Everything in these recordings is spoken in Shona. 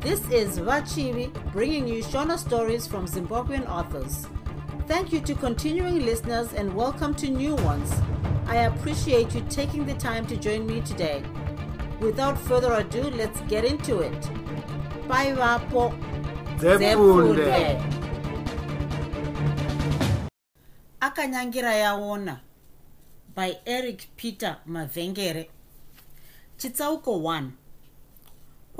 This is Vachivi bringing you Shona stories from Zimbabwean authors. Thank you to continuing listeners and welcome to new ones. I appreciate you taking the time to join me today. Without further ado, let's get into it. Bye, Vapo. Akanyangira yaona by eric peter mavhengere chitsauko 1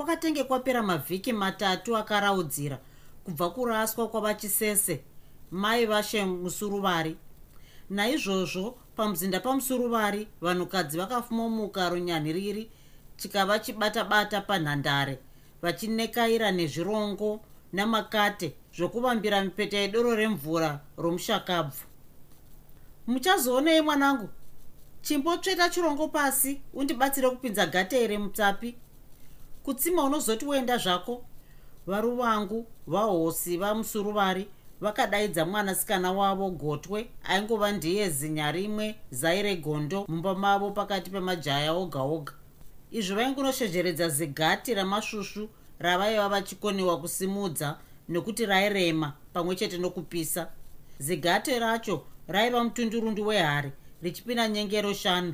kwakatenge kwapera mavhiki matatu akaraudzira kubva kuraswa kwavachisese mai vashe musuruvari. Naizvozvo pamuzinda pamusuruvari vanhukadzi vakafumomuka runyanhiriri chikava chibata-bata panhandare vachinekaira nezvirongo namakate zvokuvambira mipeta yedoro remvura romushakabvu. Muchazoonei mwanangu? Chimbotsveta chirongo pasi undibatsire kupinza gatere mutsapi kutsima unozoti uenda zvako. Varu vangu vahosi vamusuruvari vakadaidza mwanasikana wavo gotwe aingova ndiye zinya rimwe zai regondo mumba mavo pakati pemajaya oga oga. Izvo vaingunoshezheredza zigati ramasvusvu ravaiva vachikoniwa kusimudza nekuti rairema pamwe chete nokupisa. Zigate racho raiva mutundurundu wehari richipinda nyengero shanu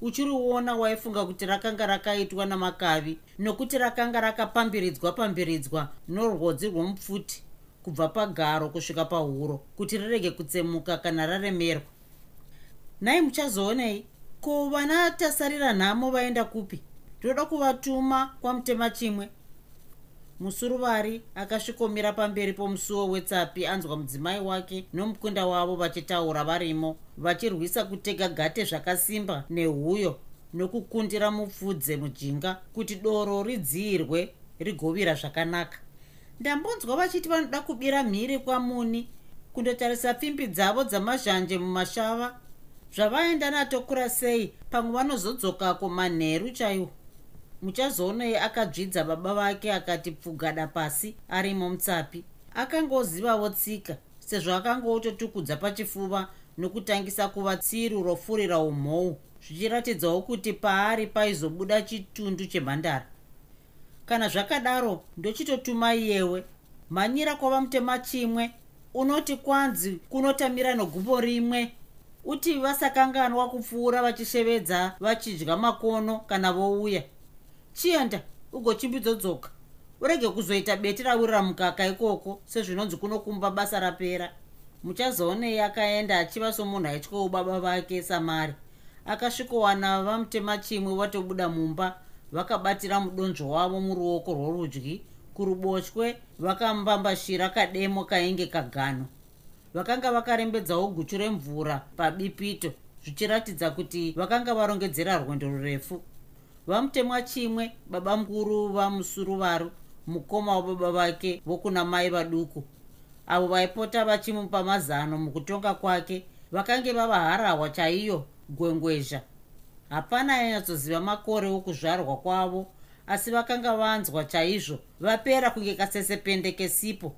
uchiriona waifunga kuti rakanga rakaitwa namakavi nokuti rakanga rakapambiridzwa pambiridzwa norwodzi rwomupfuti kubva pagaro kusvika pahuro kuti rirege kutsemuka kana raremerwa. Nhai muchazoonei ko vana tasarira nhamo vaenda kupi? Ndoda kuvatuma kwamutema chimwe musuruvari akasvikomira pamberi pomusuwo wetsapi anzwa mudzimai wake nomukunda wavo vachitaura varimo vachirwisa kutega gate zvakasimba nehuyo nokukundira mupfudze mujinga kuti doro ridziyirwe rigovira zvakanaka. Ndambonzwa vachiti vanoda kubira mhiri kwamuni kundotarisa pfimbi dzavo dzamazhanje mumashava. Zvavaenda natokura sei? Pamwe vanozodzokako manheru chaiwo muchazoonei akadzvidza baba vake akati pfugada pasi arimo mutsapi. Akangozivawo tsika sezvo akangototukudza pachifuva nokutangisa kuva tsiru rofurira umhou zvichiratidzawo kuti paari paizobuda chitundu chemhandara. Kana zvakadaro ndochitotuma iyewe. Mhanyira kwava mutema chimwe unoti kwanzi kunotamira negumbo rimwe? Uti vasakanganwa kupfuura vachishevedza vachidya makono kana vouya chienda ugochimbidzodzodzoka urege kuzoita beti rawirira mukaka ikoko sezvinonzi kunokumba basa rapera. Muchazoonei akaenda achiva somunhu aityawo baba vake samari. Akasvikowana vamutema chimwe vatobuda mumba vakabatira mudonzvo wavo muruoko rworudyi. Kuruboshwe vakambambashira kademo kainge kagano. Vakanga vakarembedzawo guchu remvura pabipito zvichiratidza kuti vakanga varongedzera rwendo rurefu vamutemwa chimwe baba mukuru vamusuruvaru mukoma wababa vake vokuna mai vaduku. Avo vaipota vachimupa mazano mukutonga kwake vakange vava harahwa chaiyo gwengwezha. Hapana ainyatsoziva makore okuzvarwa kwavo asi vakanga vanzwa chaizvo vapera kunge kasesepende kesipo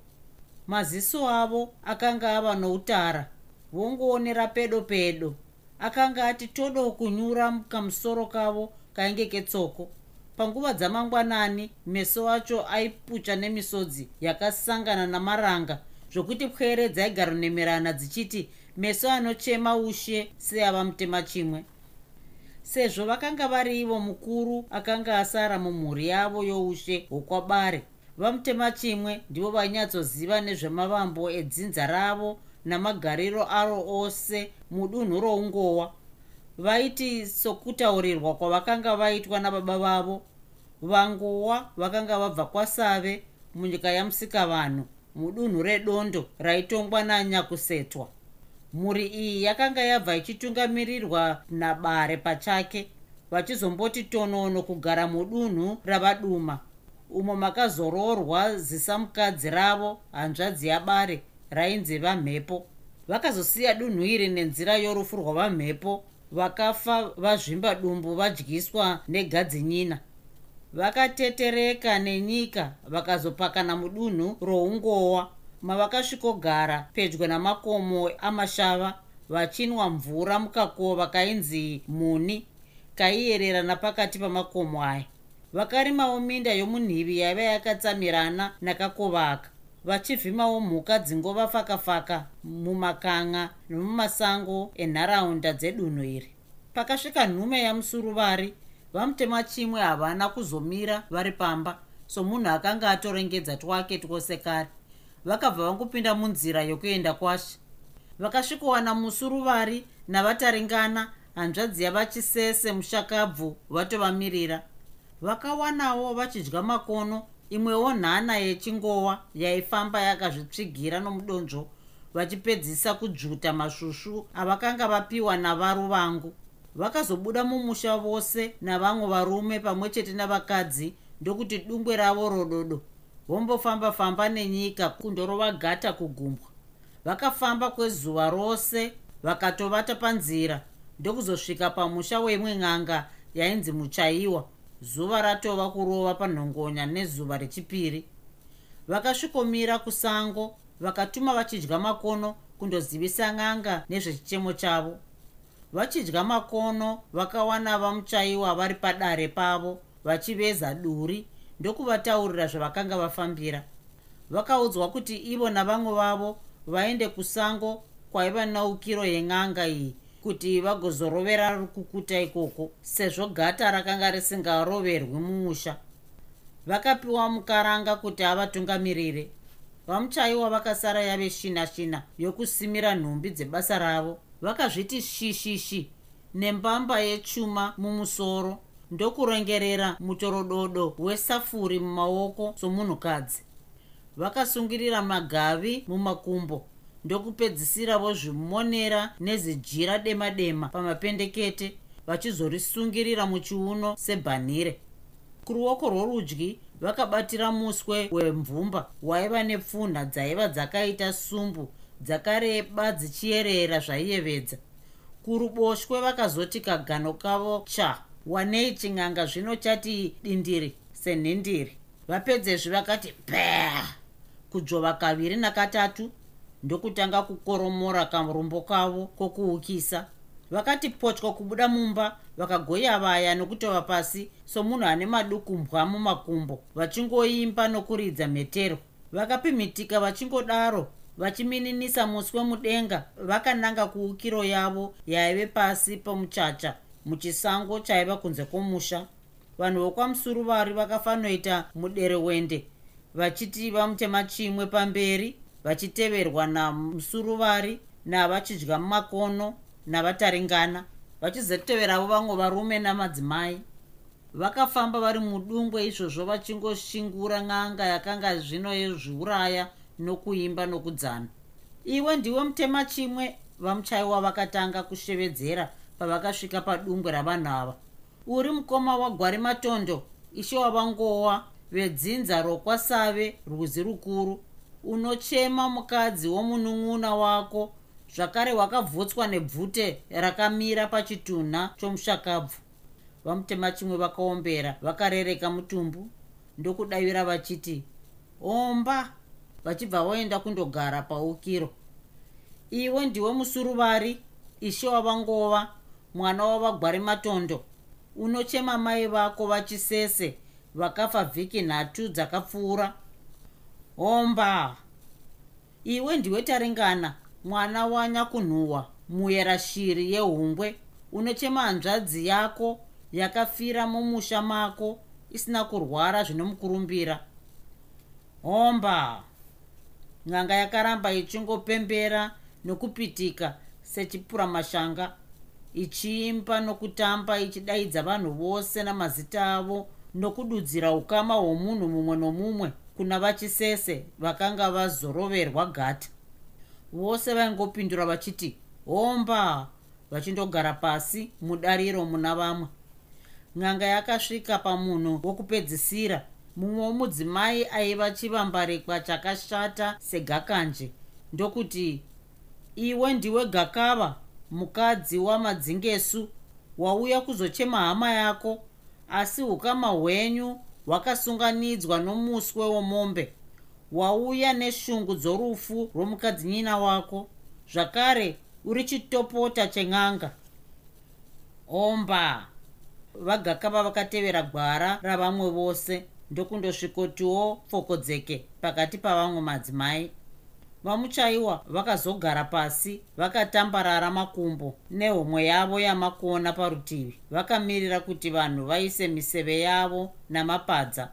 maziso avo akanga ava noutara vongoonera pedo pedo akanga ati todo kunyura kamusoro kavo kainge ketsoko. Panguva dzamangwanani meso acho aipucha nemisodzi yakasangana namaranga zvokuti pwere dzaigaronemerana dzichiti meso anochema ushe seava mutema chimwe. Sezvo vakanga vari ivo mukuru akanga asara mumhuri yavo youshe hwokwabare vamutema chimwe ndivo vainyatsoziva nezvemavambo edzinza ravo namagariro aro ose mudunhu roungowa vaiti sokutaurirwa kwavakanga vaitwa nababa vavo. Vangowa vakanga vabva kwasave munyika yamusikavanhu mudunhu redondo raitongwa nanyakusetwa. Mhuri iyi yakanga yabva ichitungamirirwa nabare pachake vachizomboti tonono kugara mudunhu ravaduma. Umo makazororwa zisamukadzi ravo hanzvadzi yabare rainzi vamhepo. Vakazosiya dunhu iri nenzira yorufu rwavamhepo vakafa vazvimba dumbu vadyiswa negadzinyina. Vakatetereka nenyika vakazopakana mudunhu roungowa. Mavakasvikogara pedyo namakomo amashava vachinwa mvura mukakova kainzi muni kaiyerera napakati pamakomo aya. Vakarimawo minda yomunhivi yaiva yakatsamirana nakakovaka vachivhimawo mhuka dzingovafaka-faka mumakanga nemumasango enharaunda dzedunhu iri. Pakasvika nhume yamusuruvari vamutema chimwe havana kuzomira vari pamba somunhu akanga atorengedza twake twose kare. Vakabva vangopinda munzira yokuenda kwashe vakasvikowana musuruvari navataringana hanzvadzi yavachisese mushakabvu vatovamirira. Vakawanawo vachidya makono imwewo nhana yechingowa yaifamba yakazvitsvigira nomudonzvo vachipedzisa kudzvuta masvusvu avakanga vapiwa navaru vangu. Vakazobuda mumusha vose navamwe varume pamwe chete navakadzi ndokuti dungwe ravo rododo. Vombofamba-famba nenyika kundorovagata kugumbwa. Vakafamba kwezuva rose vakatovata panzira. Ndokuzosvika pamusha weimwe n'anga yainzi muchaiwa zuva ratova kurova panhongonya nezuva rechipiri. Vakasvikomira kusango vakatuma vachidya makono kundozivisa n'anga nezvechichemo chavo. Vachidya makono vakawana vamuchaiwa vari padare pavo vachiveza duri ndokuvataurira zvavakanga vafambira. Vakaudzwa kuti ivo navamwe vavo vaende kusango kwaiva naukiro yen'anga iyi kuti vagozorovera rukukuta ikoko sezvo gata rakanga risingaroverwi mumusha. Vakapiwa mukaranga kuti avatungamirire. Vamuchaiwa vakasara yave shina shina yokusimira nhumbi dzebasa ravo. Vakazviti shishishi nembamba yechuma mumusoro ndokurongerera mutorododo wesafuri mumaoko somunhukadzi. Vakasungirira magavi mumakumbo ndokupedzisiravo zvimonera nezijira dema dema pamapendekete vachizorisungirira muchiuno sebhanire kuruoko rworudyi vakabatira muswe wemvumba waiva nepfunha dzaiva dzakaita sumbu dzakareba dzichiyerera zvaiyevedza. Kuruboshwe vakazoti kagano kavo cha wanei chin'anga zvino chati dindiri senhindiri. Vapedzezvi vakati paa kudzvova kaviri nakatatu ndokutanga kukoromora karumbo kavo kokuukisa. Vakati potyo kubuda mumba vakagoya vaya nokutova pasi somunhu ane madukumbwa mumakumbo vachingoimba nokuridza mhetero vakapimitika vachingodaro vachimininisa muswe mudenga vakananga kuukiro yavo yaive pasi pomuchacha muchisango chaiva kunze kwomusha. Vanhu vokwamusuruvari vakafanoita muderewende vachiti vamutema chimwe pamberi vachiteverwa namusuruvari navachidya mumakono navataringana vachizoteveravo vamwe varume namadzimai. Vakafamba vari mudungwe izvozvo vachingoshingura n'anga yakanga zvino yezviuraya nokuimba nokudzana. Iwe ndiwe mutema chimwe vamuchaiwa vakatanga kushevedzera pavakasvika padungwe ravanhu ava uri mukoma wagwari matondo ishe wavangowa vedzinza rokwasave rwizi rukuru unochema mukadzi womunun'una wako. Zvakare wakavhutswa nebvute rakamira pachitunha chomushakabvu. Vamutema chimwe vakaombera vakarereka mutumbu ndokudavira vachiti omba vachibva vaenda kundogara paukiro. Iwe ndiwe musuruvari ishe wavangova mwana wavagwari matondo. Unochema mai vako vachisese vakafa vhiki nhatu dzakapfuura omba iwe ndiwe taringana mwana wanyakunhuhwa muyerashiri yehungwe unochema hanzvadzi yako yakafira mumusha mako isina kurwara zvinomukurumbira. Omba n'anga yakaramba ichingopembera nokupitika sechipura mashanga ichiimba nokutamba ichidaidza vanhu vose namazita avo nokududzira ukama hwomunhu mumwe nomumwe kuna vachisese vakanga vazoroverwa gata vose vaingopindura vachiti homba! vachindogara pasi mudariro muna vamwe. N'anga yakasvika pamunhu wokupedzisira mumwe womudzimai aiva chivambarikwa chakashata segakanje. Ndokuti iwe ndiwe gakava mukadzi wamadzingesu wauya kuzochema hama yako asi ukama hwenyu hwakasunganidzwa nomuswe womombe wauya neshungu dzorufu rwomukadzinyina wako. Zvakare uri chitopota chen'anga omba. Vagakava vakatevera gwara ravamwe vose. Ndokundosvikotiwo pfokodzeke pakati pavamwe madzimai vamuchaiwa vakazogara pasi vakatambarara makumbo nehomwe yavo yamakona parutivi. Vakamirira kuti vanhu vaise miseve yavo namapadza.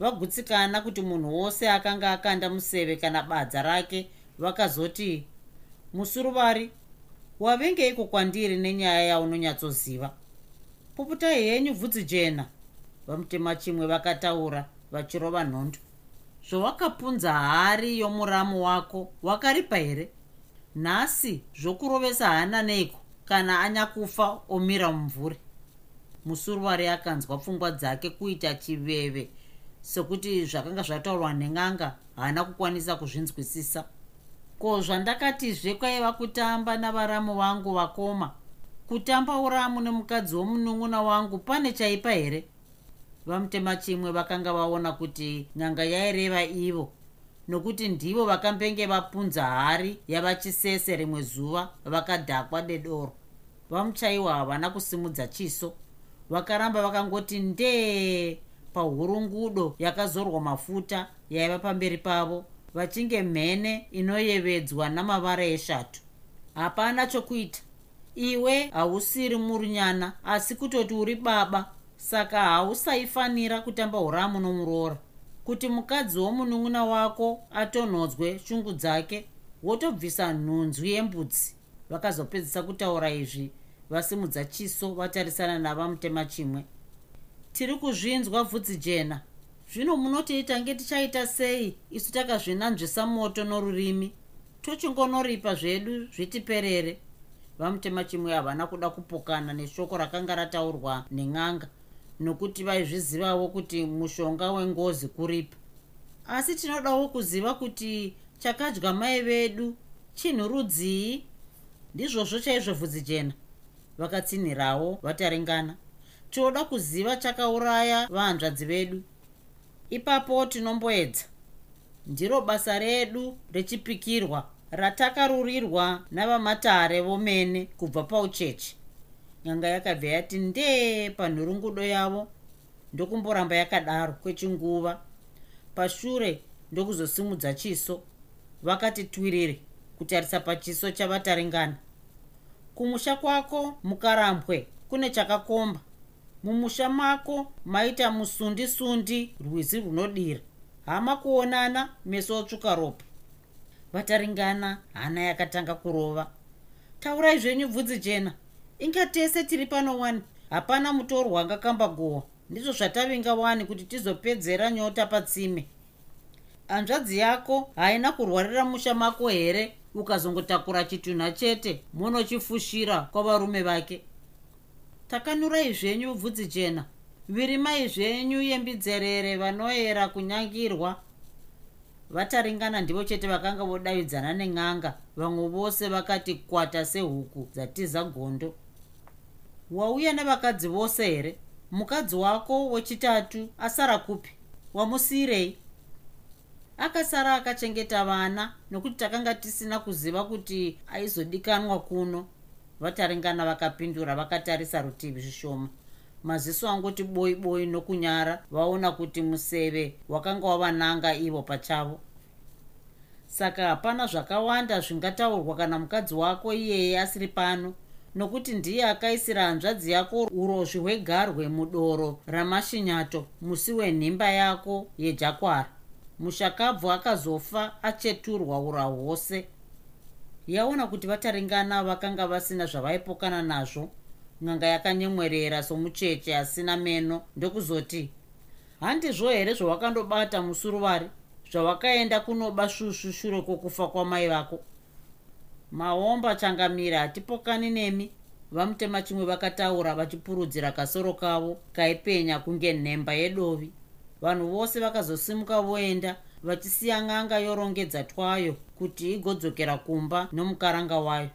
Vagutsikana kuti munhu wose akanga akanda museve kana badza rake vakazoti musuruvari wavengeiko kwandiri nenyaya yaunonyatsoziva? Puputai henyu bvudzi jena. Vamutema chimwe vakataura vachirova nhondo zvawakapunza hari yomuramu wako wakaripa here? Nhasi zvokurovesa hana neiko? Kana anyakufa omira mumvuri. Musuruwari akanzwa pfungwa dzake kuita chiveve sekuti zvakanga zvataurwa nen'anga haana kukwanisa kuzvinzwisisa. Ko zvandakatizve kwaiva kutamba navaramu vangu vakoma? Kutamba uramu nemukadzi womunun'una wangu pane chaipa here vamutema chimwe vakanga vaona kuti nyanga yaireva ivo nokuti ndivo vakambenge vapunza hari yavachisese rimwe zuva vakadhakwa dedoro. Vamuchaiwa havana kusimudza chiso. Vakaramba vakangoti ndee pahurungudo yakazorwa mafuta yaiva pamberi pavo vachinge mhene inoyevedzwa namavara eshatu. Hapana chokuita. Iwe hausiri murunyana asi kutoti uri baba saka hausaifanira kutamba uramu nomuroora kuti mukadzi womunun'una wako atonhodzwe shungu dzake wotobvisa nhunzvi yembudzi. Vakazopedzisa kutaura izvi vasimudza chiso vatarisana navamutema chimwe. Tiri kuzvinzwa bvudzi jena. Zvino munoti itange tichaita sei isu takazvinanzvisa moto norurimi? Tochingonoripa zvedu zvitiperere. Vamutema chimwe havana kuda kupokana neshoko rakanga rataurwa nen'anga nokuti vaizvizivavo kuti mushonga wengozi kuripa asi tinodawo kuziva kuti chakadya mai vedu chinhu rudzii ndizvozvo chaizvo bvudzi jena. Vakatsinhirawo vataringana. Tinoda kuziva chakauraya vahanzvadzi vedu. Ipapo tinomboedza. Ndiro basa redu rechipikirwa ratakarurirwa navamatare vomene kubva paucheche nyanga yakabva yati ndee panhurungudo yavo. Ndokumboramba yakadaro kwechinguva. Pashure ndokuzosimudza chiso. Vakati twiriri kutarisa pachiso chavataringana kumusha kwako mukarambwe kune chakakomba. Mumusha mako maita musundi sundi rwizi runodira. Hama kuonana meso otsvuka ropa vataringana hana yakatanga kurova. Taurai zvenyu bvudzi jena inga tese tiri pano wani. Hapana mutorwa angakambagohwa ndizvo zvatavinga wani kuti tizopedzera nyota patsime. Hanzvadzi yako haina kurwarira musha mako here? Ukazongotakura chitunha chete munochifushira kwavarume vake. Takanurai zvenyu bvudzi jena. Virimai zvenyu yembidzerere vanoyera kunyangirwa. Vataringana ndivo chete vakanga vodavidzana nen'anga vamwe vose vakati kwata sehuku dzatiza gondo wauya nevakadzi vose here? Mukadzi wako wechitatu asara kupi? Wamusiyirei akasara akachengeta vana nokuti takanga tisina kuziva kuti aizodikanwa kuno. Vataringana vakapindura vakatarisa rutivi zvishoma. Maziso angoti boi boi nokunyara vaona kuti museve wakanga wavananga ivo pachavo. Saka hapana zvakawanda zvingataurwa kana mukadzi wako iyeye asiri pano nokuti ndiye akaisira hanzvadzi yako urozvi hwegarwe mudoro ramashinyato musi wenhimba yako yejakwara. Mushakabvu akazofa acheturwa ura hwose. Yaona kuti vataringana vakanga vasina zvavaipokana nazvo n'anga yakanyemwerera somucheche asina meno ndokuzoti handizvo here zvawakandobata musuruvari zvawakaenda kunoba svusvu shure kwokufa kwamai vako maomba changamira hatipokani nemi. Vamutema chimwe vakataura vachipurudzira kasoro kavo kaipenya kunge nhemba yedovi. Vanhu vose vakazosimuka voenda vachisiya ng'anga yorongedza twayo kuti igodzokera kumba nomukaranga wayo.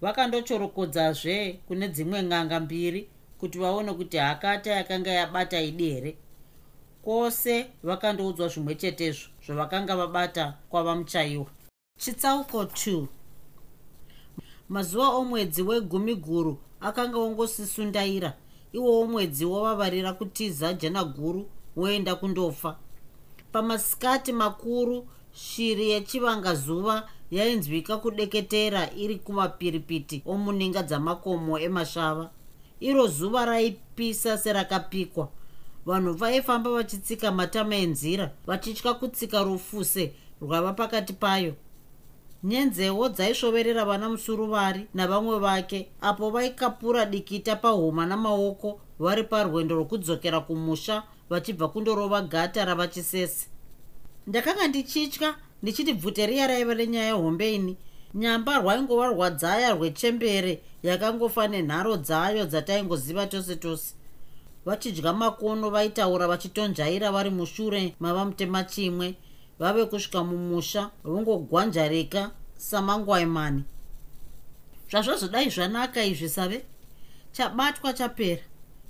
Vakandochorokodzazve kune dzimwe ng'anga mbiri kuti vaone kuti hakata yakanga yabata idere. Kwose vakandoudzwa zvimwe chetezvo zvavakanga vabata kwavamuchaiwa chitsauko 2 mazuva omwedzi wegumi guru akanga ongosisundaira iwowo mwedzi wovavarira kutiza jana guru woenda kundofa. Pamasikati makuru shiri yechivanga zuva yainzwika kudeketera iri kumapiripiti omuninga dzamakomo emashava. Iro zuva raipisa serakapikwa. Vanhu vaifamba vachitsika matama enzira vachitya kutsika rufuse rwava pakati payo nyenzewo dzaisvoverera vana musuruvari navamwe vake apo vaikapura dikita pahuma namaoko vari parwendo rwokudzokera kumusha vachibva kundorova gata ravachisese ndakanga ndichitya ndichiti bvute riya raiva renyaya yehombeini nyamba rwaingova rwadzaya rwechembere yakangofa nenharo dzayo dzataingoziva tose tose. Vachidya makono vaitaura vachitonjaira vari mushure mava mutema chimwe vave kusvika mumusha vongogwanjarika samangwaimani. Zvazvazodai zvanaka izvi save. Chabatwa chapera.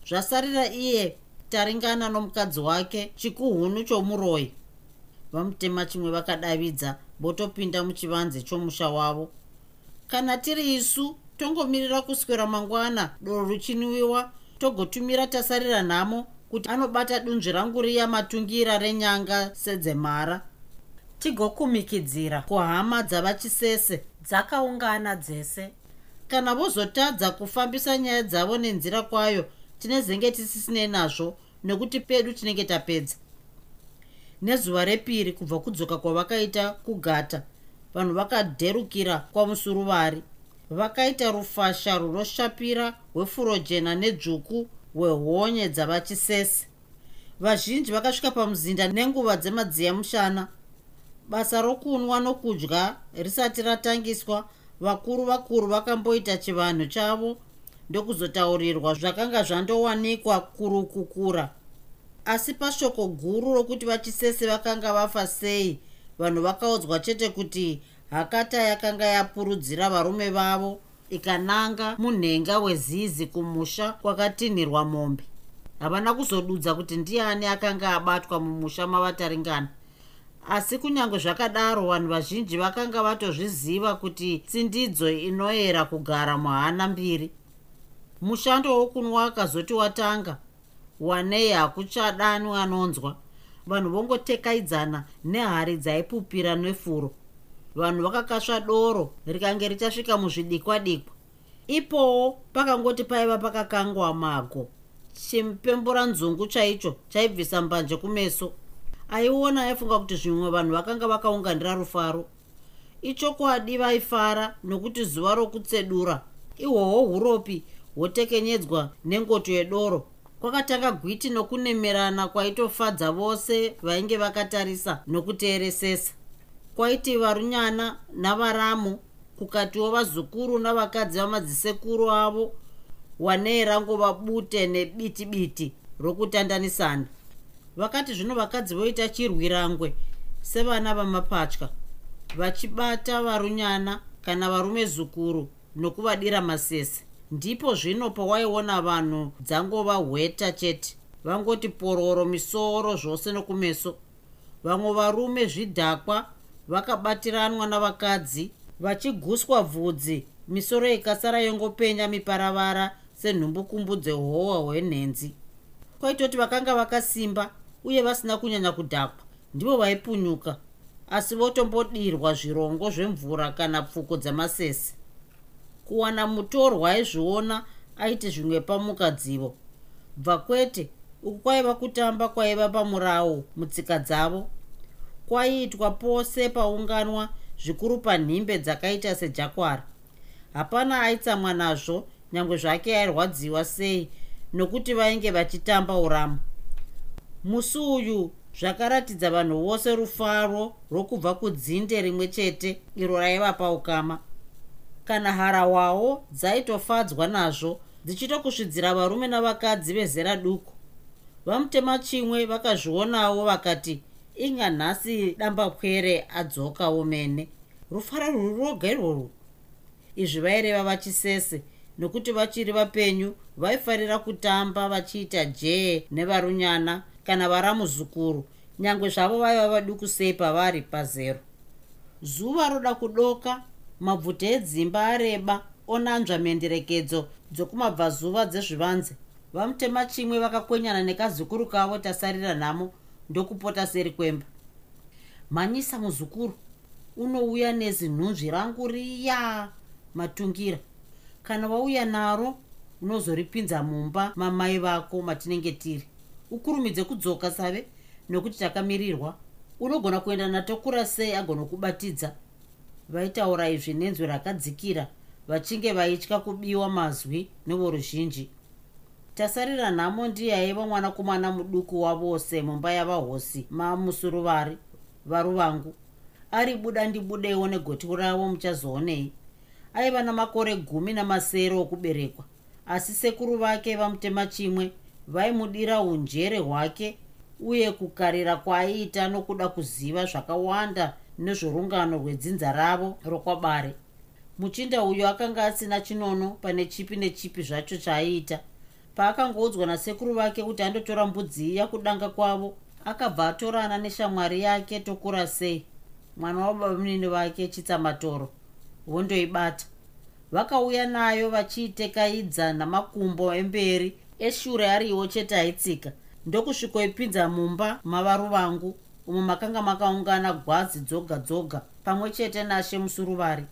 Zvasarira iye taringana nomukadzi wake chikuhunu chomuroi vamutema chimwe vakadavidza votopinda muchivanze chomusha wavo. Kana tiri isu tongomirira kuswera mangwana doro ruchinwiwa togotumira tasarira nhamo kuti anobata dunzvi rangu riya matungira renyanga sedzemhara tigokumikidzira kuhama dzavachisese dzakaungana dzese. Kana vozotadza kufambisa nyaya dzavo nenzira kwayo tinezenge tisisinei nazvo nekuti pedu tinenge tapedza. Nezuva repiri kubva kudzoka kwavakaita kugata vanhu vakadherukira kwamusuruvari. Vakaita rufasha runoshapira hwefurojena nedzvuku hwehonye dzavachisese vazhinji vakasvika pamuzinda nenguva dzemadziya mushana basa rokunwa nokudya risati ratangiswa vakuru vakuru vakamboita chivanhu chavo. Ndokuzotaurirwa zvakanga zvandowanikwa kurukukura. Asi pashoko guru rokuti vachisese vakanga vafa sei vanhu vakaudzwa chete kuti hakata yakanga yapurudzira varume vavo ikananga munhenga wezizi kumusha kwakatinhirwa mombe. Havana kuzodudza kuti ndiani akanga abatwa mumusha mavataringana asi kunyange zvakadaro vanhu vazhinji vakanga vatozviziva kuti tsindidzo inoyera kugara muhana mbiri. Mushando wokunwa akazoti watanga wanei hakuchadanwi anonzwa. Vanhu vongotekaidzana nehari dzaipupira nefuro. Vanhu vakakasva doro rikange richasvika muzvidikwa dikwa ipowo pakangoti paiva pakakangwa mago. Chimupembura nzungu chaicho chaibvisa mbanje kumeso aiona aifunga kuti zvimwe vanhu vakanga vakaunganira rufaro. Ichokwadi vaifara nokuti zuva rokutsedura ihwohwo uropi hwotekenyedzwa nengoto yedoro. Kwakatanga gwiti nokunemerana kwaitofadza vose vainge vakatarisa nokuteeresesa. Kwaiti varunyana navaramu kukatiwo vazukuru navakadzi vamadzisekuru avo wanei rangova bute nebiti biti rokutandanisana vakati zvino vakadzi voita chirwirangwe sevana vamapatya vachibata varunyana kana varume zukuru nokuvadira masese. Ndipo zvino pawaiona vanhu dzangova hweta chete. Vangoti pororo misoro zvose nokumeso. Vamwe varume zvidhakwa vakabatiranwa navakadzi vachiguswa bvudzi misoro ikasara yongopenya miparavara senhumbukumbu dzehohwa hwenhenzi. Kwaitoti vakanga vakasimba uye vasina kunyanya kudhakwa. Ndivo vaipunyuka asi votombodirwa zvirongo zvemvura kana pfuko dzemasese kuwana mutorwa aizviona aiti zvimwe pamukadzivo bva kwete uku kwaiva kutamba kwaiva pamurawo mutsika dzavo. Kwaiitwa pose paunganwa zvikuru panhimbe dzakaita sejakwara. Hapana aitsamwa nazvo nyange zvake airwadziwa sei nokuti vainge vachitamba uramu musi uyu zvakaratidza vanhu vose rufaro rwokubva kudzinde rimwe chete iro raiva paukama kana harawawo dzaitofadzwa nazvo dzichitokusvidzira varume navakadzi vezera duku. Vamutema chimwe vakazvionawo vakati inga nhasi dambapwere adzokawo mene. Rufaro rwuri roga irworwo. Izvi vaireva vachisese nokuti vachiri vapenyu vaifarira kutamba vachiita jee nevarunyana kana varamuzukuru. Nyange zvavo vaiva vaduku sei pavari pazero. Zuva roda kudoka mabvute edzimba areba onanzva mhenderekedzo dzokumabvazuva dzezvivanze. Vamutema chimwe vakakwenyana nekazukuru kavo tasarira nhamo ndokupota seri kwemba. Mhanyisa muzukuru unouya nezinhunzvi rangu riya matungira kana wauya naro unozoripinza mumba mamai vako matinenge tiri ukurumidze kudzoka save nokuti takamirirwa. Unogona kuenda natokura sei agonokubatidza vaitaura izvi nenzwi rakadzikira vachinge vaitya kubiwa mazwi nevoruzhinji tasarira nhamo ndiye aiva mwanakomana muduku wavose mumba yavahosi mamusuruvari varuvangu. Ari buda ndibudewo negoti ravo muchazoonei. Aiva namakore gumi namasere okuberekwa asi sekuru vake vamutema chimwe vaimudira unjere hwake uye kukarira kwaaiita nokuda kuziva zvakawanda nezvorungano rwedzinza ravo rokwabare. Muchinda uyu akanga asina chinono pane chipi nechipi zvacho chaaiita paakangoudzwa nasekuru vake kuti andotora mbudzi iya kudanga kwavo akabva atorana neshamwari yake tokura sei. Mwana wababamunini vake chitsamatoro vondoibata. Vakauya nayo vachiitekaidza namakumbo emberi eshure ariwo chete aitsika. Ndokusvikoipinza mumba mavaru vangu umo makanga makaungana gwazi dzoga dzoga pamwe chete nashe musuruvari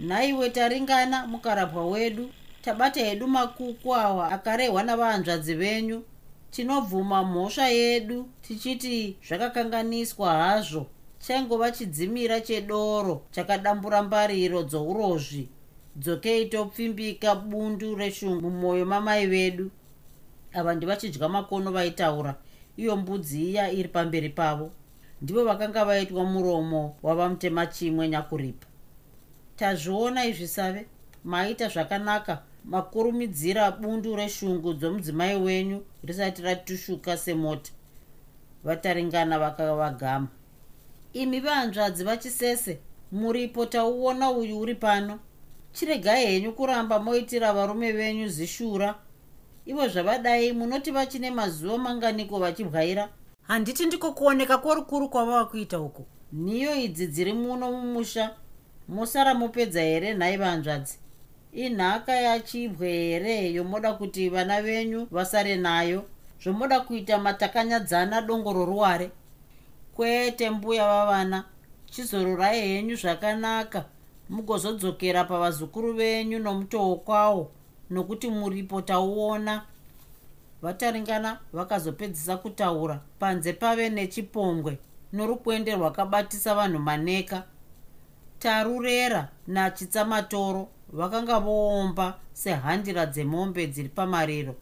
nhaiwe taringana mukarapwa wedu tabata hedu makuku awa akarehwa navahanzvadzi venyu tinobvuma mhosva yedu tichiti zvakakanganiswa hazvo chaingova chidzimira chedoro chakadambura mbariro dzourozvi. Dzokei topfimbika bundu reshungu mumwoyo mamai vedu ava ndivachidya makono vaitaura. Iyo mbudzi iya iri pamberi pavo. Ndivo vakanga vaitwa muromo wavamutema chimwe nyakuripa tazviona izvi save? Maita zvakanaka. Makurumidzira bundu reshungu dzomudzimai wenyu risati ratushuka semota. Vataringana vakavagama. Imi vahanzvadzi vachisese muripo tauona uyu uri pano. Chiregai henyu kuramba moitira varume venyu zishura ivo zvavadai munoti vachine mazuva manganiko vachibwaira handiti ndiko kuoneka kworukuru kwavava kuita uku. Niyo idzi dziri muno mumusha. Mosara mopedza here nhai vanzvadzi? Inhaka yachibwe here yomoda kuti vana venyu vasare nayo? Zvomoda kuita matakanyadzana dongo roruware? Kwete mbuya vavana chizororai henyu zvakanaka. Mugozodzokera pavazukuru venyu nomutoo kwawo nokuti muripo tauona. Vataringana vakazopedzisa kutaura panze pave nechipongwe norukwende rwakabatisa vanhu maneka. Tarurera nachitsamatoro vakanga voomba sehandira dzemombe dziri pamariro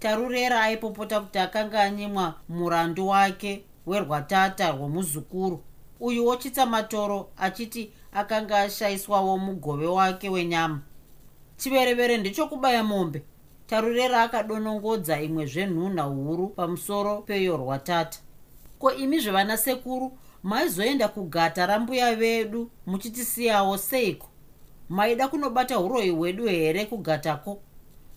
tarurera aipopota kuti akanga anyimwa murandu wake werwatata rwomuzukuru. Uyuwo chitsamatoro achiti akanga ashayiswawo mugove wake wenyama chiverevere ndechokubaya mombe. Tarurera akadonongodza imwe zvenhunha huru pamusoro peyo rwatata ko imi zvevana sekuru maizoenda kugata rambuya vedu muchitisiyawo seiko? Maida kunobata uroyi hwedu here kugatako?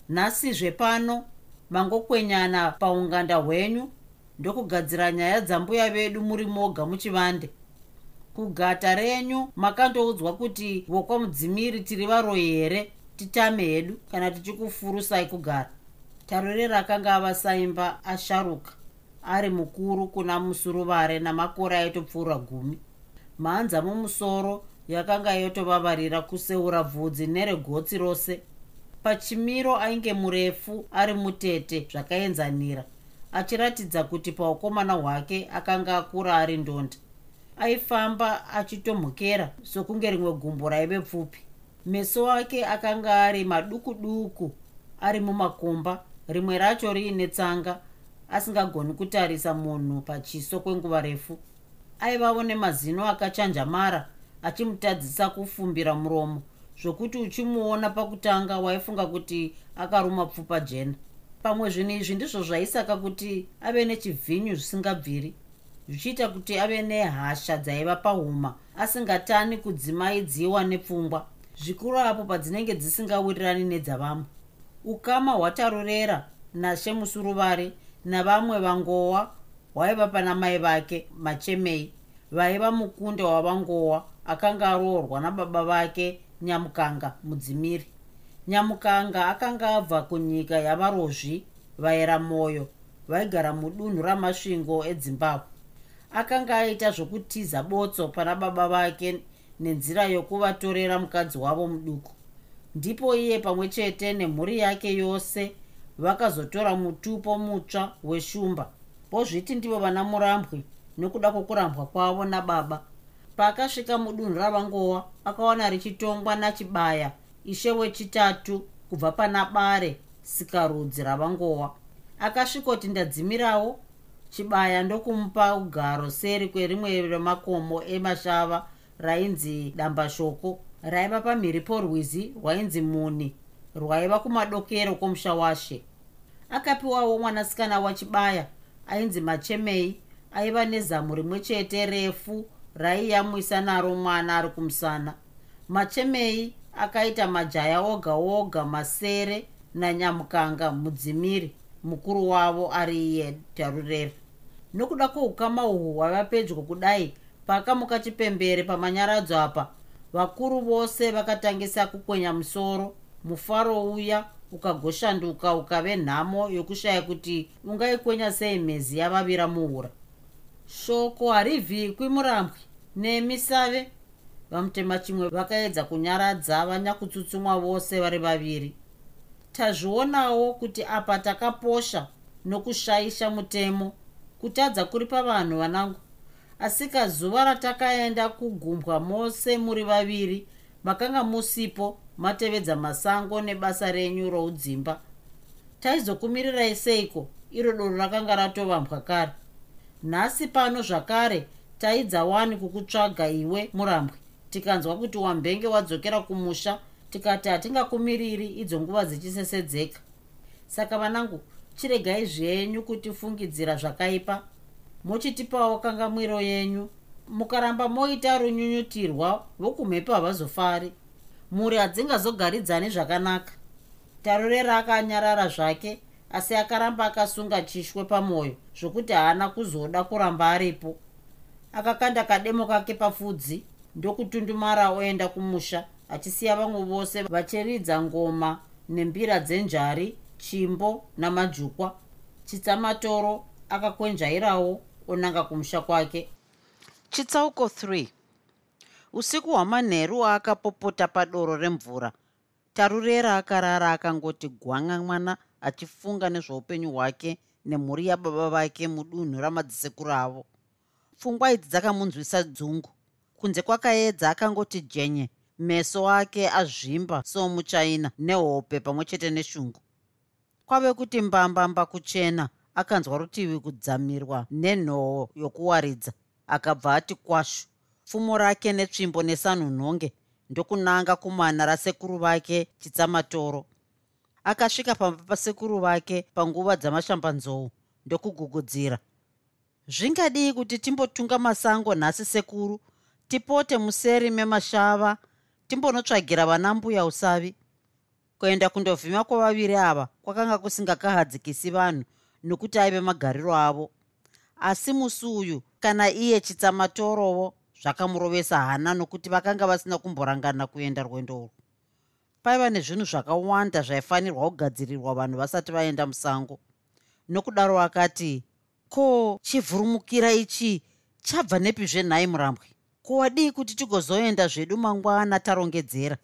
Nhasi zvepano mangokwenyana paunganda hwenyu ndokugadzira nyaya dzambuya vedu muri moga muchivande. Kugata renyu makandoudzwa kuti vokwamudzimiri tiri varoyi here titame hedu kana tichikufurusai kugara tarorera akanga ava saimba asharuka ari mukuru kuna musuruvare namakore aitopfuura gumi. Mhanza mumusoro yakanga yotovavarira kuseura bvudzi neregotsi rose. Pachimiro ainge murefu ari mutete zvakaenzanira achiratidza kuti paukomana hwake akanga akura ari ndonda aifamba achitomhokera sokunge rimwe gumbo raive pfupi meso ake akanga ari maduku duku ari mumakomba rimwe racho riine tsanga asingagoni kutarisa munhu pachiso kwenguva refu. Aivawo nemazino akachanjamara achimutadzisa kufumbira muromo zvokuti uchimuona pakutanga waifunga kuti akaruma pfupa jena. Pamwe zvinhu izvi ndizvo zvaisaka kuti ave nechivhinyu zvisingabviri zvichiita kuti ave nehasha dzaiva pahuma asingatani kudzimaidziwa nepfungwa zvikuru apo padzinenge dzisingawirirani nedzavamwe. Ukama hwatarurera nashemusuruvari navamwe vangowa hwaiva pana mai vake machemei. Vaiva mukunda wavangowa akanga aroorwa nababa vake nyamukanga mudzimiri. Nyamukanga akanga abva kunyika yavarozvi vaera mwoyo vaigara mudunhu ramasvingo edzimbabwe akanga aita zvokutiza botso pana baba vake nenzira yokuvatorera mukadzi wavo muduku. Ndipo iye pamwe chete nemhuri yake yose vakazotora mutupo mutsva weshumba. Vozviti ndivo vana murambwi nokuda kwokurambwa kwavo nababa. Paakasvika mudunhu ravangowa akawana richitongwa nachibaya ishe wechitatu kubva pana bare sikarudzi ravangowa. Akasvikoti ndadzimirawo chibaya ndokumupa ugaro seri kwerimwe remakomo emashava rainzi dambashoko raiva pamhiri porwizi rwainzi muni. Rwaiva kumadokero kwomusha washe. Akapiwawo mwanasikana wachibaya ainzi machemei. Aiva nezamu rimwe chete refu raiyamwisa naro mwana ari kumusana. Machemei akaita majaya oga oga masere nanyamukanga mudzimiri mukuru wavo ari iye tarurera nokuda kwoukama uhwu hwava pedyo kudai paakamuka chipembere pamanyaradzo apa vakuru vose vakatangisa kukwenya musoro. Mufaro uya ukagoshanduka ukave nhamo yokushaya kuti ungaikwenya sei mhezi yavavira muura shoko harivhikwi murambwi nemisave. Vamutema chimwe vakaedza kunyaradza vanyakutsutsumwa vose vari vaviri. Tazvionawo kuti apa takaposha nokushaisha mutemo kutadza kuri pavanhu vanangu asika zuva ratakaenda kugumbwa mose muri vaviri makanga musipo matevedza masango nebasa renyu roudzimba. Taizokumirirai seiko iro doro rakanga ratovambwa kare nhasi pano zvakare taidza wani kukutsvaga iwe murambwe tikanzwa kuti wambenge wadzokera kumusha tikati hatingakumiriri idzo nguva dzichisesedzeka. Saka vanangu chiregai zvenyu kutifungidzira zvakaipa muchitipawo kangamwiro yenyu. Mukaramba moita runyunyutirwa vokumhepo havazofari. Mhuri hadzingazogaridzani zvakanaka. Tarorera akanyarara zvake asi akaramba akasunga chishwe pamwoyo zvokuti haana kuzoda kuramba aripo. Akakanda kademo kake papfudzi ndokutundumara oenda kumusha achisiya vamwe vose vachiridza ngoma nembira dzenjari chimbo namajukwa. Chitsamatoro akakwenjairawo onanga kumusha kwake. Chitsauko 3 usiku hwamanheru aakapopota padoro remvura. Tarurera akarara akangoti gwanga mwana achifunga nezveupenyu hwake nemhuri yababa vake mudunhu ramadzisekuru avo. Pfungwa idzi dzakamunzwisa dzungu. Kunze kwakaedza akangoti jenye meso ake azvimba somuchaina nehope pamwe chete neshungu. Kwave kuti mbambamba kuchena akanzwa rutivi kudzamirwa nenhoo yokuwaridza akabva ati kwashu pfumo rake netsvimbo nesanhunhonge ndokunanga kumana rasekuru vake chitsamatoro. Akasvika pamba pasekuru vake panguva dzamashambanzou ndokugugudzira zvingadii kuti timbotunga masango nhasi sekuru tipote museri memashava timbonotsvagira vana mbuya usavi. Kuenda kundovhima kwavaviri ava kwakanga kusingakahadzikisi vanhu nokuti aive magariro avo. Asi musi uyu kana iye chitsamatorovo zvakamurovesa hana nokuti vakanga vasina kumborangana kuenda rwendo urwu. Paiva nezvinhu zvakawanda zvaifanirwa kugadzirirwa vanhu vasati vaenda musango. Nokudaro akati ko chivhurumukira ichi chabva nepi zvenhai murambwe ko wadii kuti tigozoenda zvedu mangwana tarongedzera?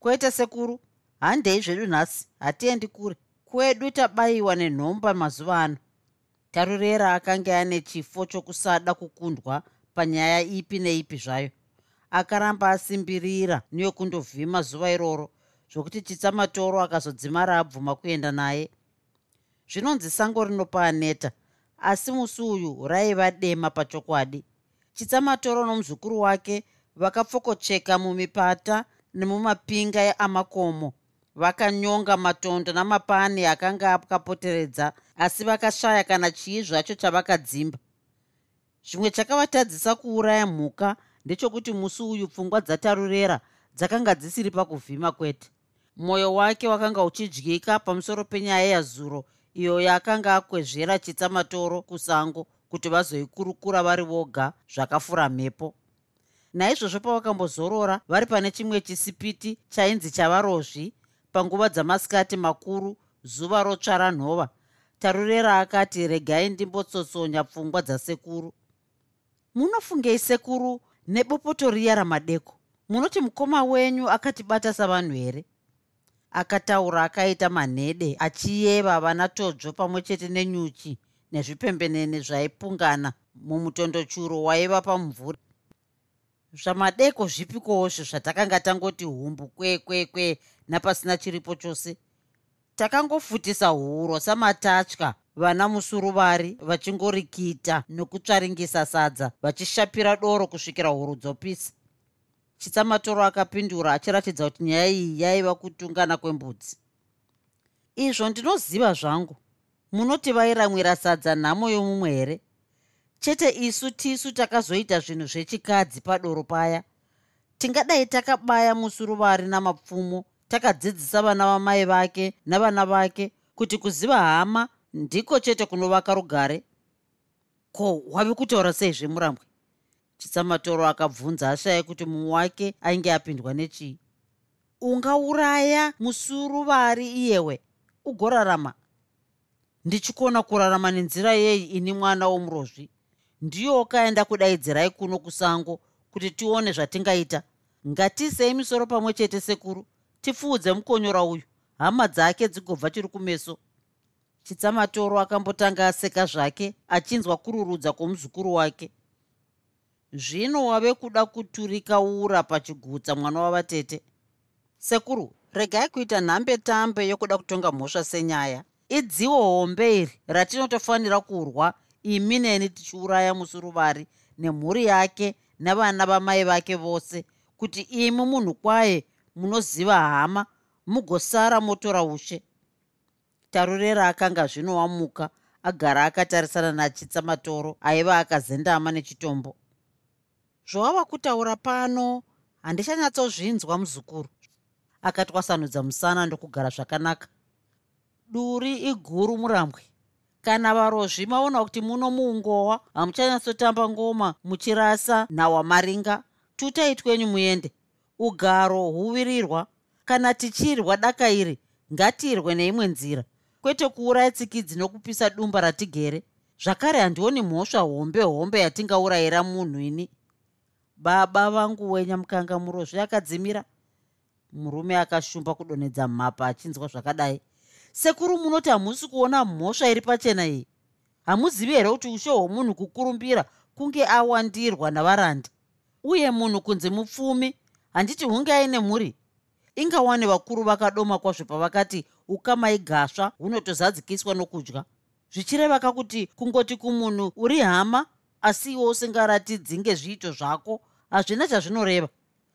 Kwete sekuru handei zvedu nhasi hatiendi kure kwedu tabayiwa nenhomba mazuva ano. Tarurera akanga ane chifo chokusada kukundwa panyaya ipi neipi zvayo. Akaramba asimbirira neyokundovhima zuva iroro zvokuti chitsamatoro akazodzimara abvuma kuenda naye. Zvinonzi sango rinopa aneta asi musi uyu raiva dema pachokwadi. Chitsamatoro nomuzukuru wake vakapfokocheka mumipata nemumapinga amakomo vakanyonga matondo namapani akanga akapoteredza asi vakashaya kana chii zvacho chavakadzimba. Zvimwe chakavatadzisa kuuraya mhuka ndechokuti musi uyu pfungwa dzatarurera dzakanga dzisiri pakuvhima kwete. Mwoyo wake wakanga uchidyika pamusoro penyaya yazuro iyo yakanga akwezvera chitsamatoro kusango kuti vazoikurukura vari voga zvakafura mhepo. Naizvozvo pavakambozorora vari pane chimwe chisipiti chainzi chavarozvi panguva dzamasikati makuru zuva rotsvara nhova. Tarurera akati regai ndimbotsotsonya pfungwa dzasekuru. Munofungei sekuru nebopoto riya ramadeko. Munoti mukoma wenyu akatibata savanhu here? Akataura akaita manhede achiyeva vana todzvo pamwe chete nenyuchi nezvipembenene zvaipungana mumutondochuro waiva pamumvuri zvamadeko zvipikoozvo zvatakanga tangoti humbu kwekwekwe napasina chiripo chose. Takangofutisa huro samatatya vana musuruvari vachingorikita nokutsvaringisa sadza vachishapira doro kusvikira huro dzopisa. Chitsamatoro akapindura achiratidza kuti nyaya iyi yaiva kutungana kwembudzi. Izvo ndinoziva zvangu. Munoti vairamwira sadza nhamo yomumwe here? Chete isu tisu takazoita zvinhu zvechikadzi padoro paya. Tingadai takabaya musuruvari namapfumo takadzidzisa vana vamai vake navana vake kuti kuziva hama ndiko chete kunovaka rugare. Ko wave kutaura sei zvemurambwe? Chitsamatoro akabvunza ashaya kuti mumwe wake ainge apindwa nechii ungauraya musuruvari iyewe ugorarama. Ndichikona kurarama nenzira yei ini mwana womurozvi. Ndiyo wakaenda kudaidzirai kuno kusango kuti tione zvatingaita. Ngatiisei misoro pamwe chete sekuru tifuudze mukonyora uyu hama dzake dzigobva chiri kumeso. Chitsamatoro akambotanga aseka zvake achinzwa kururudza kwomuzukuru wake. Zvino wave kuda kuturika ura pachigutsa mwana wavatete. Sekuru regai kuita nhambe tambe yokuda kutonga mhosva senyaya. Idziwo hombe iri ratinotofanira kurwa. Imi neni tichiuraya musuruvari nemhuri yake navana vamai vake vose. Kuti imi munhu kwaye munoziva hama mugosara motora ushe. Tarurera akanga zvino wamuka agara akatarisana nachitsamatoro aiva akazendama nechitombo. Zvawava kutaura pano handichanyatsozvinzwa muzukuru. Akatwasanudza musana ndokugara zvakanaka. Duri iguru murambwe. Kana varozvi maona kuti muno muungowa hamuchanyatsotamba ngoma muchirasa nhawamaringa tutai twenyu muende ugaro huvirirwa kana tichirwa daka iri ngatirwe neimwe nzira. Kwete kuuraya tsikidzi nokupisa dumba ratigere. Zvakare handioni mhosva hombe hombe yatingaurayira munhu ini. Baba vangu wenyamukanga murozvi akadzimira. Murume akashumba kudonhedza mhapa achinzwa zvakadai. Sekuru munoti hamusi kuona mhosva iri pachena iyi? Hamuzivi here kuti ushe hwomunhu kukurumbira kunge awandirwa navaranda uye munhu kunzi mupfumi handiti hunge aine mhuri? Ingawani vakuru vakadoma kwazvo pavakati ukamai gasva hunotozadzikiswa nokudya. Zvichirevaka kuti kungoti kumunhu uri hama asi iwo usingaratidzi ngezviito zvako hazvina chazvinoreva.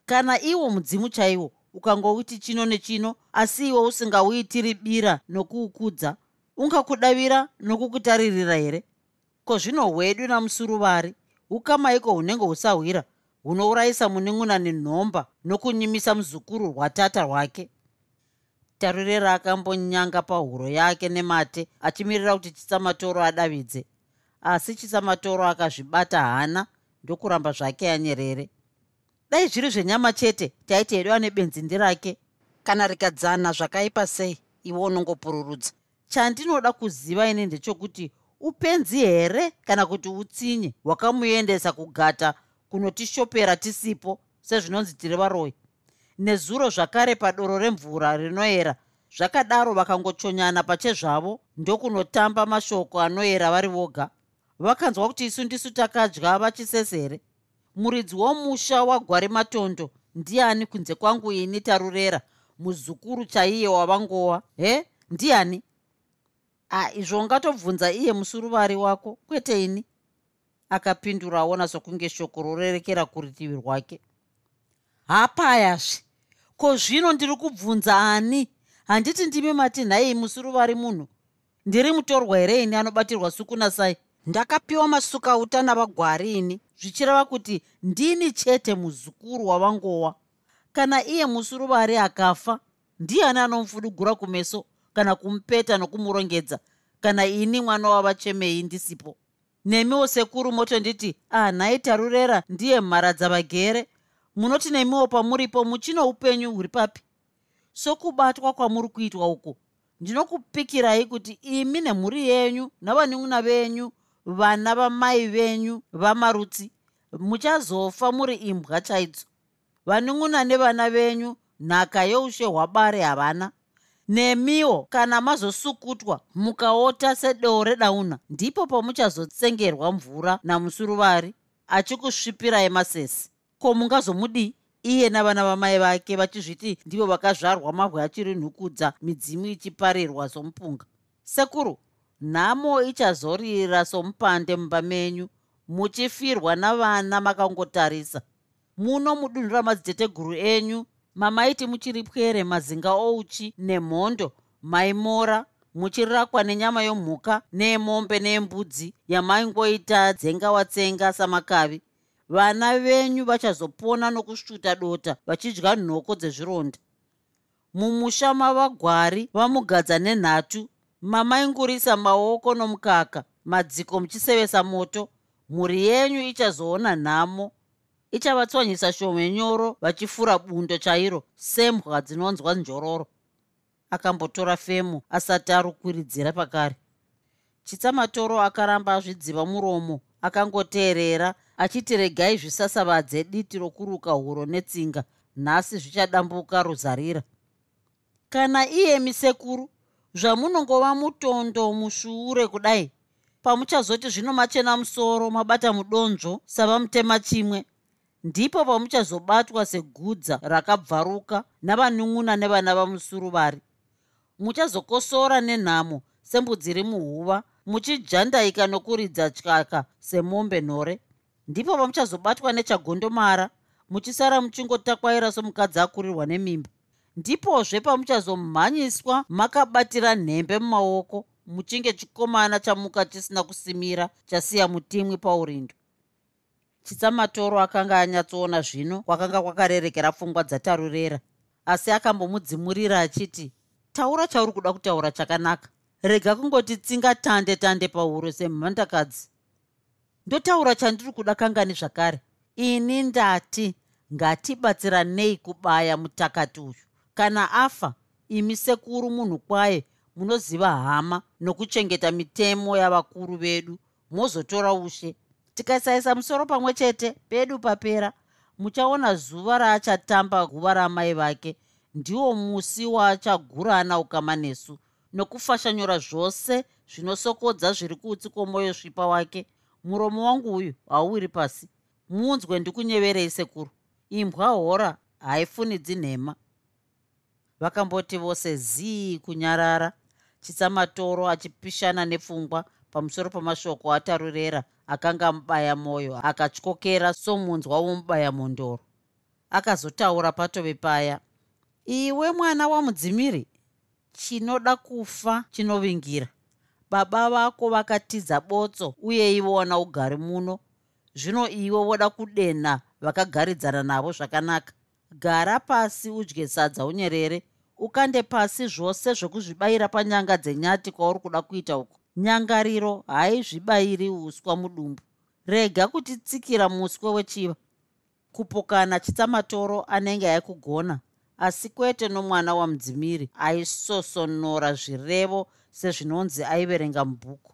Kana iwo mudzimu chaiwo ukangouti chino nechino asi iwe usingauitiri bira nokuukudza ungakudavira nokukutaririra here? Ko zvino hwedu namusuruvari ukamaiko hunenge husahwira hunourayisa munin'una nenhomba nokunyimisa muzukuru rwatata rwake tarurera akambonyanga pahuro yake nemate achimirira kuti chitsamatoro adavidze. Asi chitsamatoro akazvibata hana ndokuramba zvake anyerere. Dai zviri zvenyama chete taiti ediwa nebenzi ndirake kana rikadzana zvakaipa sei iwe unongopururudza? Chandinoda kuziva ine ndechokuti upenzi here kana kuti utsinye hwakamuendesa kugata kunotishopera tisipo sezvinonzi tiri varoi nezuro zvakare padoro remvura rinoera zvakadaro vakangochonyana pachezvavo ndokunotamba mashoko anoera vari voga. Vakanzwa kuti isu ndisu takadya vachisesere. Muridzi womusha wagwari matondo ndiani kunze kwangu ini tarurera? Muzukuru chaiye wavangowa he? Ndiani? A izvo ungatobvunza iye musuruvari wako kwete ini akapindura aona sokunge shoko rorerekera kurutivi rwake. Hapayazve! Ko zvino ndiri kubvunza ani? Handiti ndimi mati nhai musuruvari munhu? Ndiri mutorwa here ini anobatirwa sukunasai ndakapiwa masukauta navagwari ini. Zvichireva kuti ndini chete muzukuru wavangowa. Kana iye musuruvari akafa ndiani anomufudugura kumeso kana kumupeta nokumurongedza? Kana ini mwana wavachemei ndisipo nemiwo sekuru motonditi ah nhai tarurera ndiye mharadzavagere munoti nemiwo pamuripo muchino upenyu huri papi. Sokubatwa kwamuri kuitwa uku. Ndinokupikirai kuti imi nemhuri yenyu navanun'una venyu vana vamai venyu vamarutsi muchazofa muri imbwa chaidzo. Vanun'una nevana venyu nhaka yeushe hwabare havana nemiwo kana mazosukutwa mukaota sedoo redauna ndipo pamuchazotsengerwa mvura namusuruvari achikusvipirai masesi ko mungazomudii iye navana vamai vake vachizviti ndivo vakazvarwa mabwe achiri nhukudza midzimu ichiparirwa somupunga? Sekuru nhamo ichazorira somupande mumba menyu muchifirwa navana makangotarisa. Muno mudunhu ramadziteteguru enyu mamaiti muchiri pwere mazinga ouchi nemhondo maimora muchirakwa nenyama yomhuka neemombe neembudzi yamaingoita dzengawatsenga samakavi. Vana venyu vachazopona nokusvuta dota vachidya nhoko dzezvironda. Mumusha mavagwari vamugadza nenhatu. Mamaingurisa maoko nomukaka madziko muchisevesa moto. Mhuri yenyu ichazoona nhamo ichavatswanyisa shome nyoro vachifura bundo chairo sembwa dzinonzwa njororo akambotora femu asati arukwiridzira pakare. Chitsamatoro akaramba azvidziva muromo akangoteerera achiti regai zvisasavadze diti rokuruka huro netsinga nhasi zvichadambuka ruzarira. Kana iyemi sekuru zvamunongova mutondo musvuure kudai. Pamuchazoti zvino machena musoro mabata mudonzvo sava mutema chimwe ndipo pamuchazobatwa segudza rakabvaruka navanun'una nevana vamusuruvari muchazokosora nenhamo sembudzi ri muhuva muchijandaika nokuridza tyaka semombe nhore. Ndipo pamuchazobatwa nechagondomara muchisara muchingotakwaira somukadzi akurirwa nemimba. Ndipozve pamuchazomhanyiswa makabatira nhembe mumaoko muchinge chikomana chamuka chisina kusimira chasiya mutimwi paurindo chitsamatoro akanga anyatsoona zvino kwakanga kwakarerekera pfungwa dzatarurera. Asi akambomudzimurira achiti taura chauri kuda kutaura chakanaka. Rega kungoti tsinga tande tande pahuro semhandakadzi ndotaura chandiri kuda kangani zvakare. Ini ndati ngatibatsiranei kubaya mutakati uyu. Kana afa imi sekuru munhu kwaye munoziva hama nokuchengeta mitemo yavakuru vedu. Mozotora ushe tikasaisa musoro pamwe chete pedu papera muchaona zuva raachatamba guva ramai vake. Ndiwo musi waachagurana ukama nesu nokufashanyura zvose zvinosokodza zviri kutsi kwomwoyo svipa wake. Muromo wangu uyu hauwiri pasi. Muunzwe ndikunyeverei sekuru. Imbwa hora haifunidzi nhema. Vakamboti vose zii kunyarara. Chitsamatoro achipishana nepfungwa pamusoro pamashoko atarurera akanga mubaya mwoyo akatyokera somunzwa womubaya mondoro akazotaura patove paya iwe mwana wamudzimiri chinoda kufa chinovingira. Baba vako vakatidza botso uye ivona ugari muno. Zvino iwe woda kudenha vakagaridzana navo zvakanaka. Gara pasi udye sadza unyerere ukande pasi zvose zvokuzvibayira panyanga dzenyati kwauri kuda kuita uko nyangariro haizvibayiri uswa mudumbu. Rega kutitsikira muswe wechiva. Kupokana chitsamatoro anenge aikugona asi kwete nomwana wamudzimiri aisosonora zvirevo sezvinonzi aiverenga mubhuku.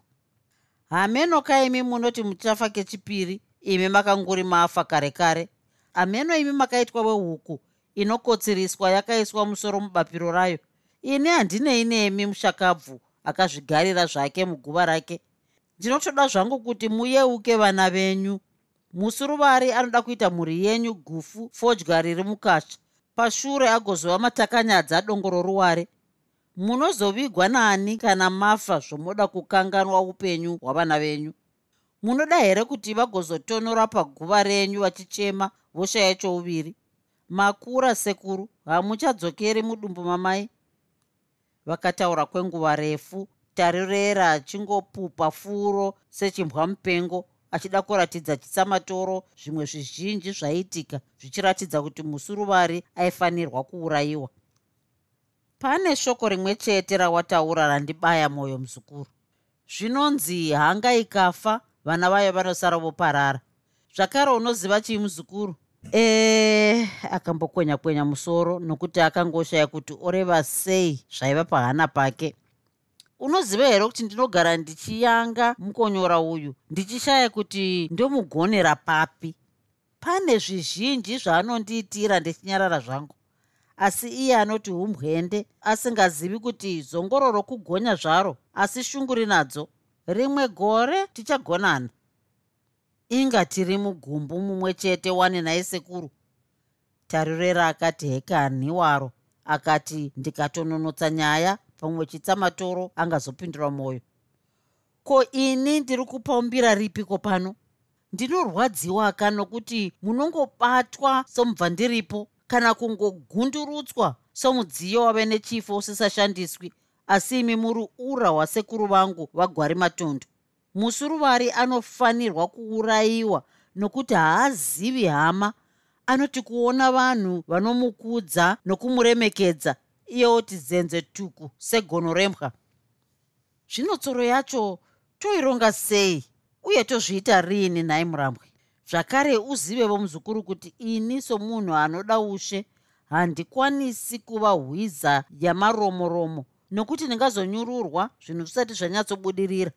Hameno kaimi munoti muchafa kechipiri imi makanguri mafa kare kare hameno imi makaitwa wehuku inokotsiriswa yakaiswa musoro mubapiro rayo. Ini handinei nemi mushakabvu akazvigarira zvake muguva rake. Ndinotoda zvangu kuti muyeuke vana venyu. Musuruvari anoda kuita mhuri yenyu gufu fodya riri mukasha. Pashure agozova matakanyadza dongoro ruware munozovigwa nani kana mafa zvomuda kukanganwa upenyu hwavana venyu. Munoda here kuti vagozotonora paguva renyu vachichema voshaya chouviri makura sekuru hamuchadzokeri mudumbu mamai vakataura kwenguva refu. Tarirera achingopupa furo sechimbwa mupengo achida kuratidza chitsamatoro zvimwe zvizhinji zvaiitika zvichiratidza kuti musuruvari aifanirwa kuurayiwa. Pane shoko rimwe chete rawataura randibaya mwoyo muzukuru. Zvinonzi hanga ikafa vana vayo vanosara voparara. Zvakare unoziva chii muzukuru e akambokwenya kwenya musoro nokuti akangoshaya kuti oreva sei zvaiva pahana pake. Unoziva here kuti ndinogara ndichiyanga mukonyora uyu? Ndichishaya kuti ndomugonera papi? Pane zvizhinji zvaanondiitira ndichinyarara zvangu. Asi iye anoti umbwende asingazivi kuti zongororo kugonya zvaro asi shunguri nadzo. Rimwe gore tichagonana inga tiri mugumbu mumwe chete wane naye sekuru tarirera akati hekani waro akati ndikatononotsa nyaya pamwe chitsamatoro angazopindura mwoyo. Ko ini ndiri kupaumbira ripiko pano? Ndinorwadziwa ka nokuti munongobatwa somubva ndiripo kana kungogundurutswa somudziyo wave nechifo usisashandiswi asi imi muri ura hwasekuru vangu vagwari matondo musuruvari anofanirwa kuurayiwa nokuti haazivi hama. Anoti kuona vanhu vanomukudza nokumuremekedza iye oti zenze tuku segono rembwa zvino tsoro yacho toironga sei uye tozviita riini nhai murambwe? Zvakare uzivevo muzukuru kuti ini somunhu anoda ushe handikwanisi kuva hwiza yamaromoromo nokuti ndingazonyururwa zvinhu zvisati zvanyatsobudirira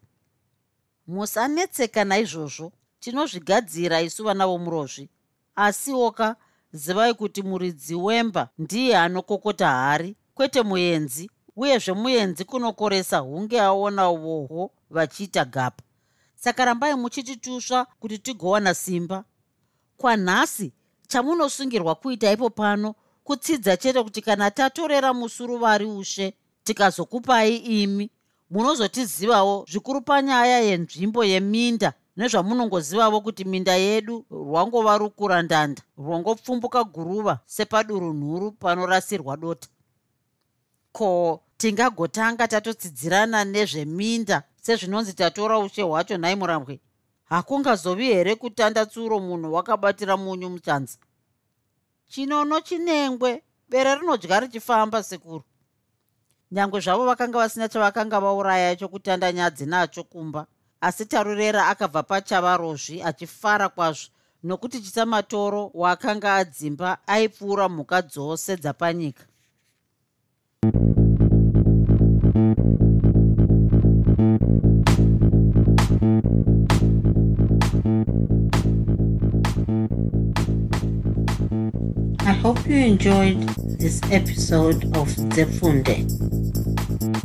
musanetseka naizvozvo. Tinozvigadzira isu vana vomurozvi. Asiwoka zivai kuti muridzi wemba ndiye anokokota hari kwete muenzi uyezve muenzi kunokoresa hunge aona voho vachiita gapa saka rambai muchititusva kuti tigowana simba. Kwanhasi chamunosungirwa kuita ipo pano kutsidza chete kuti kana tatorera musuruvari ushe tikazokupai imi munozotizivawo zvikuru panyaya yenzvimbo yeminda nezvamunongozivavo kuti minda yedu rwangova rukurandanda rwangopfumbuka guruva sepaduru nhuru panorasirwa dota. Ko tingagotanga tatotsidzirana nezveminda sezvinonzi tatora ushe hwacho nhai murambwe? Hakungazovi here kutanda tsuro munhu wakabatira munyu muchanza? Chinono chinengwe bere rinodya richifamba sekuru nyange zvavo vakanga vasina chavakanga vauraya chokutanda nyadzi nacho kumba asi tarurera akabva pachavarozvi achifara kwazvo nokuti chitamatoro waakanga adzimba aipfuura mhuka dzose dzapanyika I hope you enjoyed this episode of Zefunde.